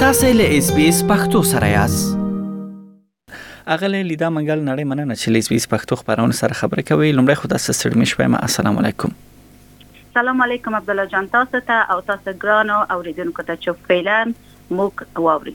تاسې له اس بي اس پختو سره یاست اغلی لیدا منګل نړۍ مننه چې لیس بیس پښتو خبرونه سره خبرې کوي لمړی خدا ستړي مشوي ما السلام علیکم سلام علیکم عبد الله جان تاسو ته او تاسو ګرانو اوریدونکو ته چې فعلا موږ واوري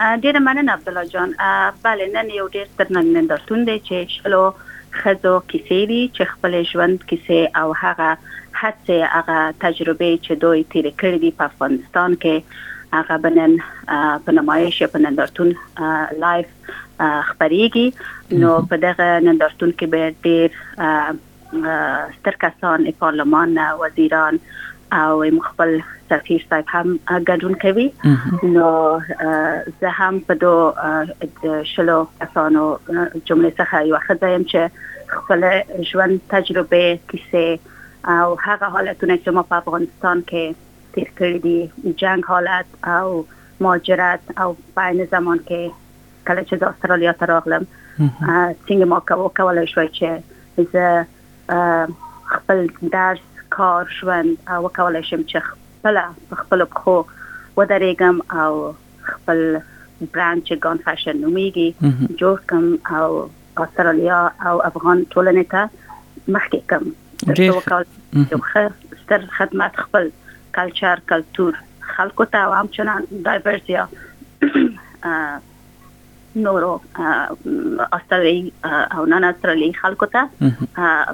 ډېره مننه عبدالله جان. بله نن یو ډېر ستر نندارتون دی چې شلو ښځو کیسې دي چې خپلې ژوند کیسې او هغه هڅې هغه تجربې چې دوی تېرې کړې دي په افغانستان کې هغه به نن په نمایش یا په نندارتون لایف خپرېږي نو په دغه نندارتون کې به ډېر ستر کسان پارلمان وزیران او خپل سفیر صاحب هم ګډون کوي نو زه هم په دو شلو کسانو جمله څخه یو خدای يم چې خپل ژوند تجربه کیسه او هغه حالتونه چې ما په افغانستان کې تیر کړی دي جنگ حالت او ماجرات او پاین زمان کې کله چې زه استرالیا ته راغلم څنګه ما کولای شو چې زه خپل درس کار ژوند او کولای شم چې خپل خپل خو ودرېګم او خپل برانډ چې ګان فیشن نوميږي جوړ کم او استرالیا او افغان ټولنې ته مخکې کم ډېر ستر خدمت خپل کلچر کلچر خلکو ته او همچنان دایورسیا نورو استرالی او نن استرالی خلکو ته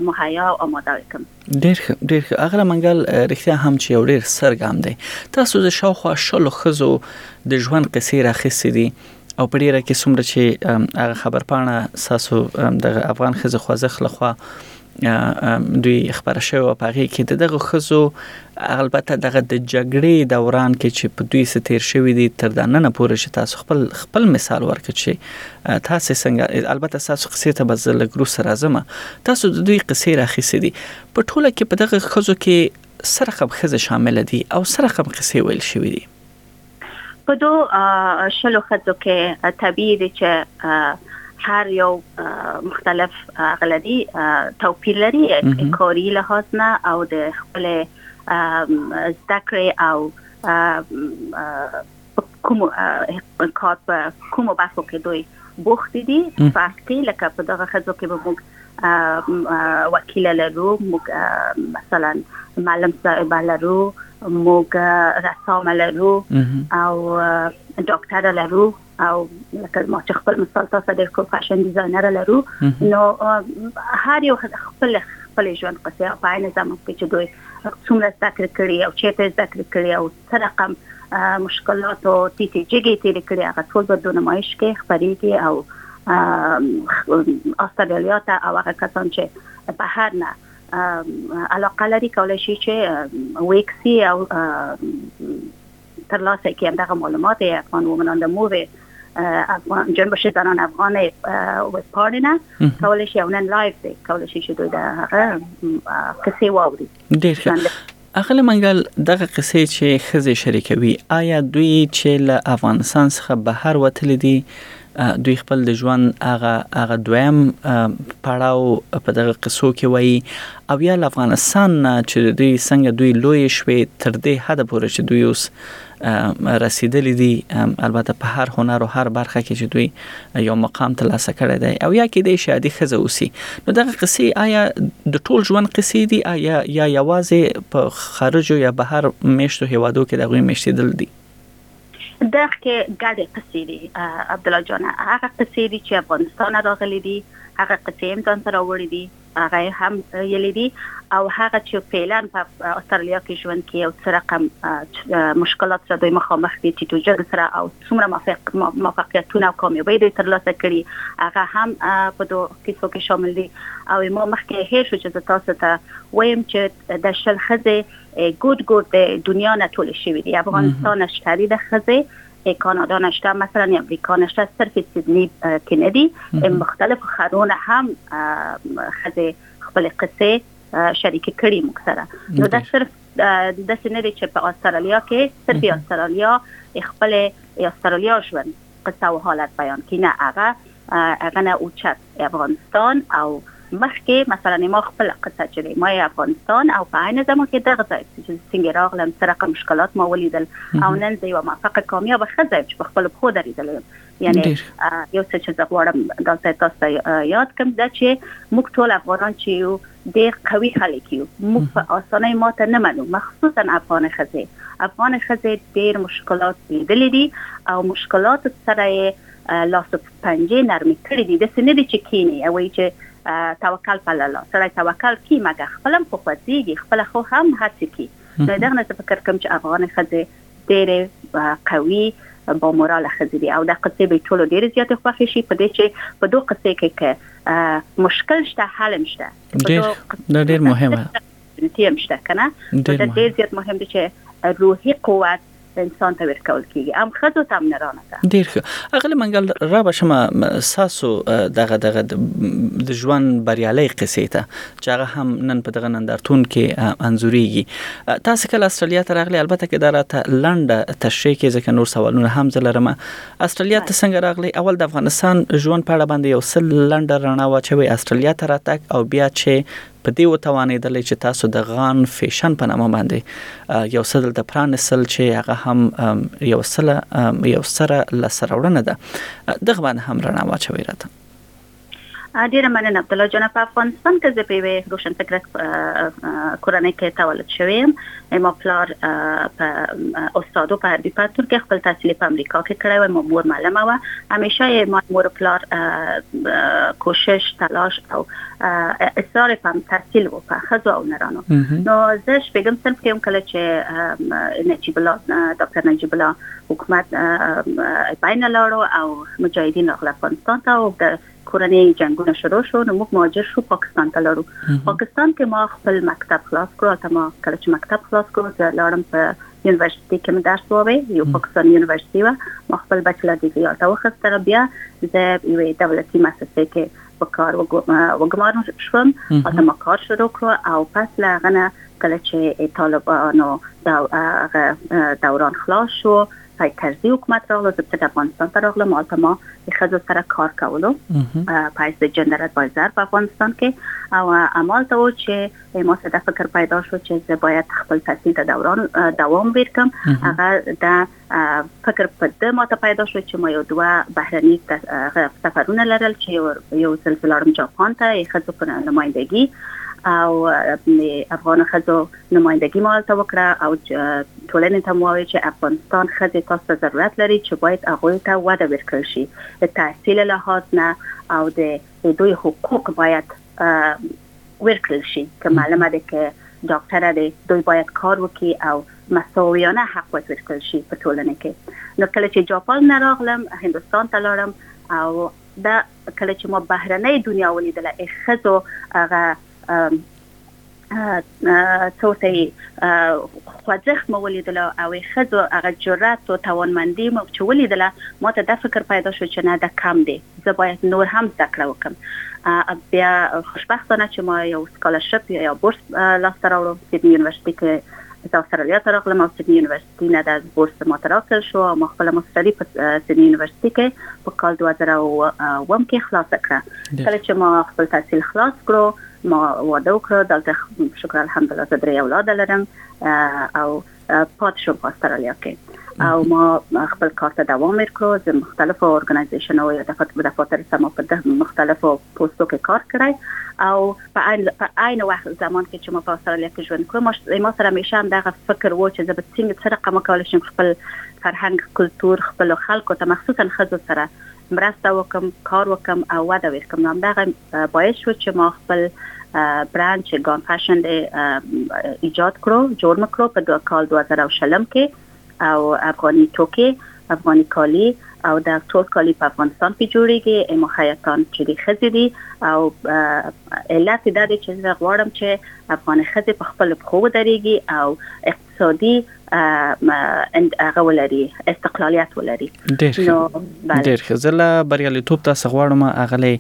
مهیا او آماده وکم ډیر ښه ډیر ښه اغله منګل رښتیا هم چې یو ډیر سرګام دی تاسو د شاوخوا شلو خزو د ژوند قصې راخصې دي او په ډیره کې څومره چې هغه خبرپاڼه ساسو د افغان خزه خوځښت لخوا دوی خبره شوې وه په هغه کې د دغه خزو البته دغه د جګړې دوران کې چې په دوی څه تیر شوی دی تر دا نن پورې چې تاسو خپل خپل مثال ورکړ چې تاسو څنګه البته تاسو قصې ته بزل لګرو سره زم تاسو د دوی قصې راخېسې دي په ټوله کې په دغه خزو کې سره خب خزه شامل دي او سره خب قصې ویل شوې دي په دو شلو خځو کې طبیعي دی چې هر یو مختلف غلدي توپیر لري کاری لحاظ نه او د خپل زده کړې او کوم کار په کوم برخو کې دوی بوخت دي فرق کې لکه په دغه خزو کې به موږ وکیل لرو موږ مثلا معلم صاحب لرو موږ رسام لرو او ډاکټر لرو او لکه ما چې خپل مثال تاسو د کو فیشن ډیزاینر لرو نو هر یو خپل خپل ژوند قصه په عین زمانه کې چې دوی څومره زده کړې کړې او چیرته زده کړې کړې او څه رقم مشکلات او تیتې جګې تیرې کړې هغه ټول به د نمایش کې خبرېږي او استرالیا ته او هغه کسان چې بهر نه علاقه لري کولای شي چې ویکسي او ترلاسه کړي دغه معلومات افغان ومنان د مووی افغان جنبش زنان افغان ویبپاڼې نه کولای شي او نن لایف دی کولای شي چې دوی د هغه کسې واوري ډیر ښه اغله منګل دغه قصې چې خزه شریکوي آیا دوی چې له افغانستان څخه بهر وتل دي دوی خپل د ژوند هغه هغه دویم پړاو په دغه قصو کې وایي او یا افغانستان چې دوی څنګه دوی لوی شوي تر دې حد پورې چې دوی اوس رسیدلی دی البته په هر هنر او هر برخه کې چې دوی یو مقام تر لاسه کړی دی او یا کې د شادي خزه اوسي نو دغه قصې آیا د ټول ژوند قصې دي آیا یا یوازې په خارجو یا بهر میشتو هیوادو کې دغه میشتیدل دي دغه کې ګډې قصې دي عبد الله جان هغه قصې دي چې افغانستان راغلي دي هغه قصې هم ځان سره وړي دي هغه یې هم ویلي دي او هغه چې فعلا په استرالیا کې ژوند کوي او څه رقم مشکلات سره دوی مخامخ دي چې ټوجګ سره او څومره موفقیتونه او کامیابۍ دوی ترلاسه کړي هغه هم په دوه کیسو کې شامل دي او ما مخکې هیر شو چې تاسو ته وایم چې د شل خزه ګوډ ګوډ د دنیا نه ټول شوی دی افغانستان شری د خزه که کانادا نشته مثلا امریکا نشته صرف سیدنی که ندی مختلف خرون هم خزه خپل قصه شریک کړي موږ سره نو دا صرف د سینری چې په استرالیا کې صرف استرالیا خپل استرالیا ژوند قصه او حالت بیان کینه هغه هغه نه اوچت افغانستان او مخکې مثلا ما خپل قصه چې دی ما افغانستان او په عین زمان کې دغه ځای چې څنګه راغلم سره کوم مشکلات ما ولیدل او نن زه یو موفق کامیاب خزه چې په خپل خو درېدل یم یعنی یو څه چې زه غواړم دا څه تاسو ته یاد کوم دا چې موږ ټول افغانان چې یو ډېر قوي خلک یو موږ په اسانۍ ماته نه منو مخصوصا افغان خزه افغان خزه ډېر مشکلات لیدلې دي او مشکلات سره لاس او پنجې نرمې کړې دي داسې نه دي چې کینې او وایي چې توکل په الله سړی توکل کی مګر خپل هم خو خوځېږي خپل خو هم هڅې کی نو دغه نه فکر کوم چې افغان ښځې ډېرې قوي با موراله ښځې دي او دا قصې به ټولو ډېرې زیاتې خوښې شي په دې چې په دوه قصې کې که مشکل شته حل هم شته دا ډېر مهمه تیم شته کنه دا ډېر زیات مهم دی چې روحي قوت انسان ته ورکول کیږي هم خزو ته هم نرانه ته ډیر ښه اغلی منګل را بشم ساسو دغه دغه د ژوند بریالي قصې ته چې هغه هم نن په دغه نندارتون کې انزوريږي تاسو کله استرالیا ته راغلي البته کې دا راته لنډه تشریح کې ځکه نور سوالونه هم زلرم استرالیا ته څنګه راغلي اول د افغانستان ژوند په اړه باندې یو سل لنډه رڼا واچوي استرالیا ته راتک او بیا چې په دې وتوانېدلې چې تاسو د غان فېشن په نامه باندې یو څه دلته پرانیستل چې هغه هم یو سله یو سره لسره وړنه ده دغه باندې هم رڼا واچوي راته ډیره مننه عبد الله جان په افغانستان کې زه په وی روشن فکر کورنۍ کې تولد شوم اما پلار په استادو په عربي پوهنتون کې خپل تحصیل په امریکا کې کړی و اما مور معلمه و همیشه یې ما مور پلار کوشش تلاش او اصرار په تحصیل و په خزو او نرانو نو زه شپږم صنف کې هم کله چې نجیب الله ډاکټر نجیب الله حکومت بین لاړو او مجاهدین راغله افغانستان ته او کورنۍ جنگونه شروع شو نو موږ مهاجر شو پاکستان ته لاړو پاکستان کې ما خپل مکتب خلاص کړو ته ما کله چې مکتب خلاص کړو زه لاړم په یونیورسيټي کې مې درس واوي یو پاکستاني یونیورسيټي و ما خپل بچلر ډیګري هلته وخسته بیا زه یو دولتي مؤسسه کې په کار وګمارم شوم هلته ما کار شروع کړو او پس له هغه نه کله چې طالبانو دوران خلاص شو سای کرزی حکومت راغلو زه پته افغانستان ته راغلم حالت ما د خزو سره کار کولو پایس د جندر ادوایزر په افغانستان کې او امال ته و چې ما سره د فکر پیدا شو چې زه باید خپل تحصیل ته دوران دوام ورکم هغه د فکر په د ما ته پیدا شو چې ما یو دوه بهرني سفرونه لرل چې یو سلسله جاپان ته خزو په نمایندګي او افغان خزو نمایندګي مو هلته وکړه او ټولنې ته مو وویل چې افغانستان ښځې تاسو ته ضرورت لري چې باید هغوی ته وده ورکړل شي د تحصیل لحاظ نه او د دوی حقوق باید ورکړل شي که معلومه ده که ډاکټره دی دوی باید کار وکړي او مساویانه حق باید ورکړل شي په ټولنه کې نو کله چې جاپان نه راغلم هندستان ته لاړم او دا کله چې ما بهرنۍ دنیا ولیدله ښځو هغه څه ورته یې خوځښت مو ولیدلو او ښځو هغه جرأت او توانمندي مو چې ولیدله ما ته دا فکر پیدا شو چې نه دا کم دی زه باید نور هم زده کړه وکړم بیا خوشبختانه چې ما یو سکالرشپ یا بورس لاسته راوړو سیدنی یونیورسيټي کې زه استرالیا ته راغلم او سیدنی یونیورسيټي دینه د از بورس ما ته راکړل شو او ما خپله ماستري په سیدني یونیورسټي کې په کال دوه زره او اووم کې خلاصه کړه کله چې ما خپل تحصیل خلاص کړو ما واده وکړو دلته شکر الحمدلله زه درې اولاده لرم او پات شوم په استرالیا کې او ما خپل کار ته دوام ورکړو د مختلفو ارګنایزیشنونو یا دفاتر دفاتر سما په مختلفو پوسټو کې کار کړی او په عین په عین وخت زمان کې چې ما په استرالیا کې ژوند کوم ما سره همیشه هم دغه فکر وو چې زه به څنګه څه رقم وکول شم خپل فرهنګ کلتور خپل خلکو ته مخصوصا خزو سره مرسته وکم کار وکم او وده وکم نو دغه باعث شو چې ما خپل برانچ ګان فیشن ایجاد کړو جوړ مکړو په کال 2020 کې او افغاني توکي افغاني کالي او دا ټول کالي په افغانستان کې جوړیږي امو حیاتان چې دی خزي دي او علت دا دی چې زه غواړم چې افغان خزي په خپل بخو ودرېږي او اقتصادي هغه ولري استقلالیت ولري نو بله ډیر خزله بریالیتوب تاسو غواړم اغلی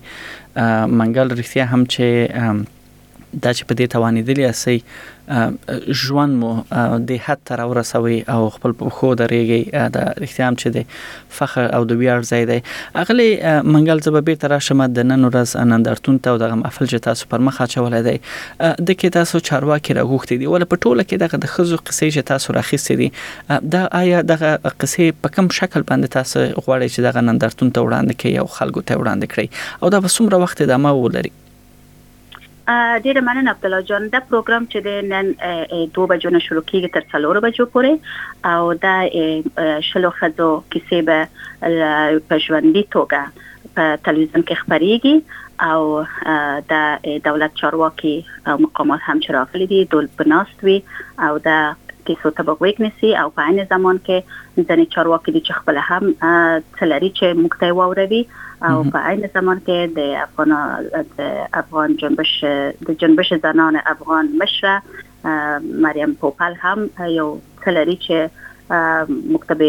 منګل رښتیا هم چې دا چې په دې توانیدلی یاست چې ژوند مو دې حد ته راورسوي او خپل په پښو ودرېږي دا رښتیا هم چې د فخر او د ویاړ ځای دی اغلې منګل زه به بیرته راشم د نن ورځ نندارتون ته او دغه محفل چې تاسو پر مخ اچولی دی د کې تاسو چارواکي راغوښتي دي ول په ټوله کې دغه د خزو قصې چې تاسو راخېستې دي دا آیا دغه قصې په کوم شکل باندې تاسو غواړئ چې دغه نندارتون ته وړاندې کړئ او خلکو ته وړاندې کړئ او دا به څومره وخت ادامه ولري ډیره مننه عبد الله جان دا پروګرام چې د نن دوه بجو نه شروع کیږي تر څلور بجو پورې او دا شلو خزو کیسې به په ژوندۍ توګه په تلویزیون کې خبريږي او د دولت چارواکي او مقامات هم چې راغلي دي دول بناست وي او د کیسو ته به غوږ نیسي او په عین زمان کې ځینې چارواکي دي چې خپل هم څلري چې موږ ته واوروي او په عین زمان کې د افغان د افغان جنبش د جنبش زنان افغان مشره مریم پوپل هم یو کلری چې مکتب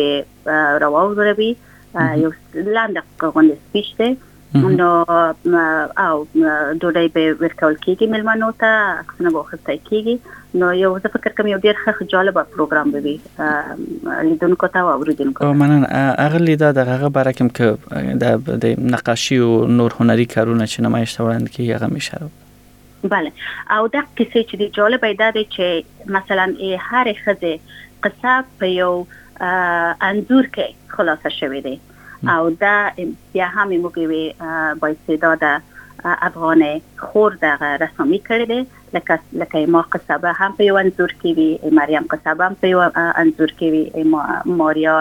رواو وروي یو لاند غونډه سپیچ دی نو او ډوډۍ به ورکول کیږي ملمنو ته عکسونه به اخیستل کیږي نو یو زه فکر کوم یو ډیر ښه جالب پروګرام به وي لیدونکو ته او اوریدونکو ته مننه هغه لیدا د هغه باره کوم کې د نقاشي او نور هنري کارونه چې نمایش ته وړاندې کیږي هغه مشارو بله او دا کیسه چې د جالب ایدا دی چې مثلا یې هر خزه قصه په یو انزور کې خلاصه شوې دی او دا بیا هم موږ وی با استعداد افغان خور دغه رسامي کړې ده لکه لکه ایما قصابه هم په یو انځور کې وي مریم قصابه هم په یو انځور کې وي ایما ماریا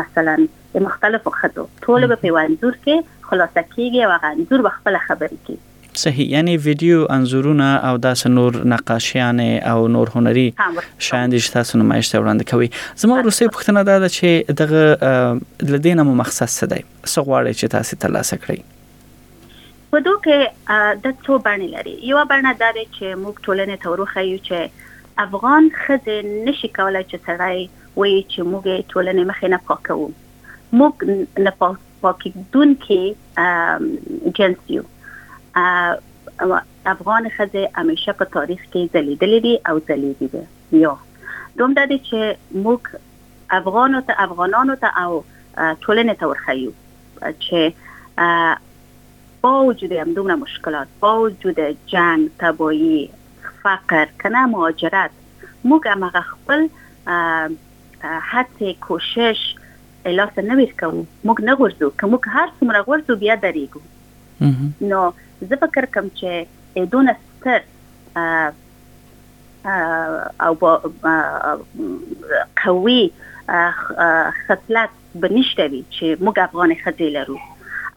مثلا د مختلفو خزو ټول به په انځور کې خلاصه کیږي او هغه انځور به خپل خبرې کوي صحیح یعنی ویډیو انځورونه او داس نور نقاشیان او نور هنري شاند چې تاسو نمایش ته وړاندې کوي زما وروسته پوښتنه دا ده چې دغه لدینه مو مقصد څه دی څه غواړي چې تاسو ترلاسه کړئ په دو کې د څو بڼې لري یوه بڼه دا دی چې موږ ټولنې ته وروښیو چې افغان ښځې نشي کولای چې سړی وایي چې موږ ټولنې مخې نه پاکوو موږ نه پاکیدونکي جنس یو افغان ښځې همیشه په تاریخ کې ځلیدلې دي او ځلیدي دي یو دوم دا دی چې موږ افغانو ته افغانانو ته او ټولنې ته ورخیو چې با وجود همدومره مشکلات با وجود جنگ تبایی فقر کنه مهاجرت موږ همغه خپل هڅې کوشش لاسه نه ورکوو موږ نه غورځو که موږ هر څومره غورځو بیا درېږو نو زه فکر کوم چې دونه ستر او قوي خصلت به نشته وي چې موږ افغانې ښځې لرو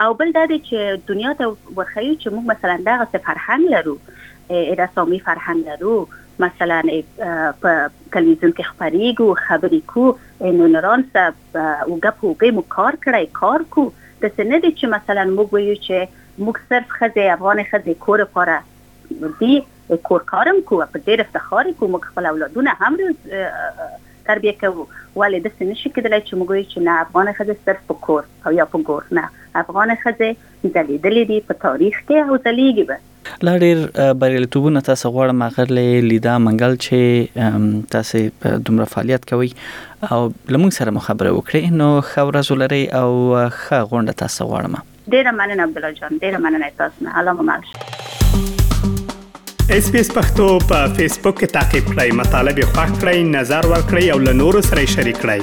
او بل دا دی چې دنیا ته ورښیو چې موږ مثلا دغسې فرهنګ لرو اعتصامي فرهنګ لرو مثلا په تلویزیون کې خبرېږو خبرې کو نونران سه اوږه په اوږه مو کار کړی کار کو داسې نه دی چې مثلا موږ وایو چې موږ صرف ښځې افغانې ښځې کور لپاره دي کور کارم کو په ډېر افتخار یې کو موږ خپل اولادونه هم تربیه کوو ولې داسې نشي کیدلای چې موږ وایو چې نه افغانې ښځې صرف په کور او یا په ګور نه افغانې ښځې ځلیدلې دي په تاریخ کې او ځلیږي به. لا ډیر بریالیتوبونه تاسو غواړم اغلې لیدا منګل چې تاسو دومره فعالیت کوي او لمونږ سره مخابره وکړي نو ښه ورځ ولري او ښه غونډه تاسو غواړم. ډیره مننه عبدالله جان ډیره مننه تاسو نه الله مو مل شه اس پی اس پختو په فیسبوک کې تا کې پلی مطلب یو فاک کړئ نظر ور کړئ او له نورو سره شریک کړئ